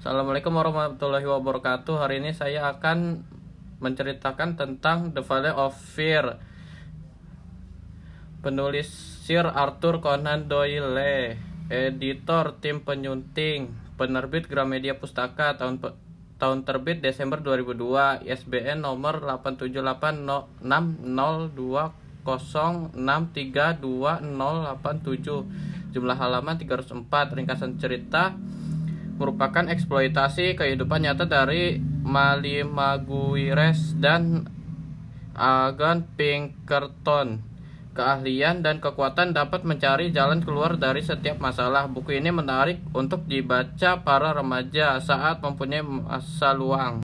Assalamualaikum warahmatullahi wabarakatuh. Hari ini saya akan menceritakan tentang The Valley of Fear. Penulis Sir Arthur Conan Doyle, editor tim penyunting, penerbit Gramedia Pustaka tahun tahun terbit Desember 2002, ISBN nomor 87860632087, jumlah halaman 304, ringkasan cerita merupakan eksploitasi kehidupan nyata dari Mali Maguires dan Agan Pinkerton. Keahlian dan kekuatan dapat mencari jalan keluar dari setiap masalah. Buku ini menarik untuk dibaca para remaja saat mempunyai masa luang.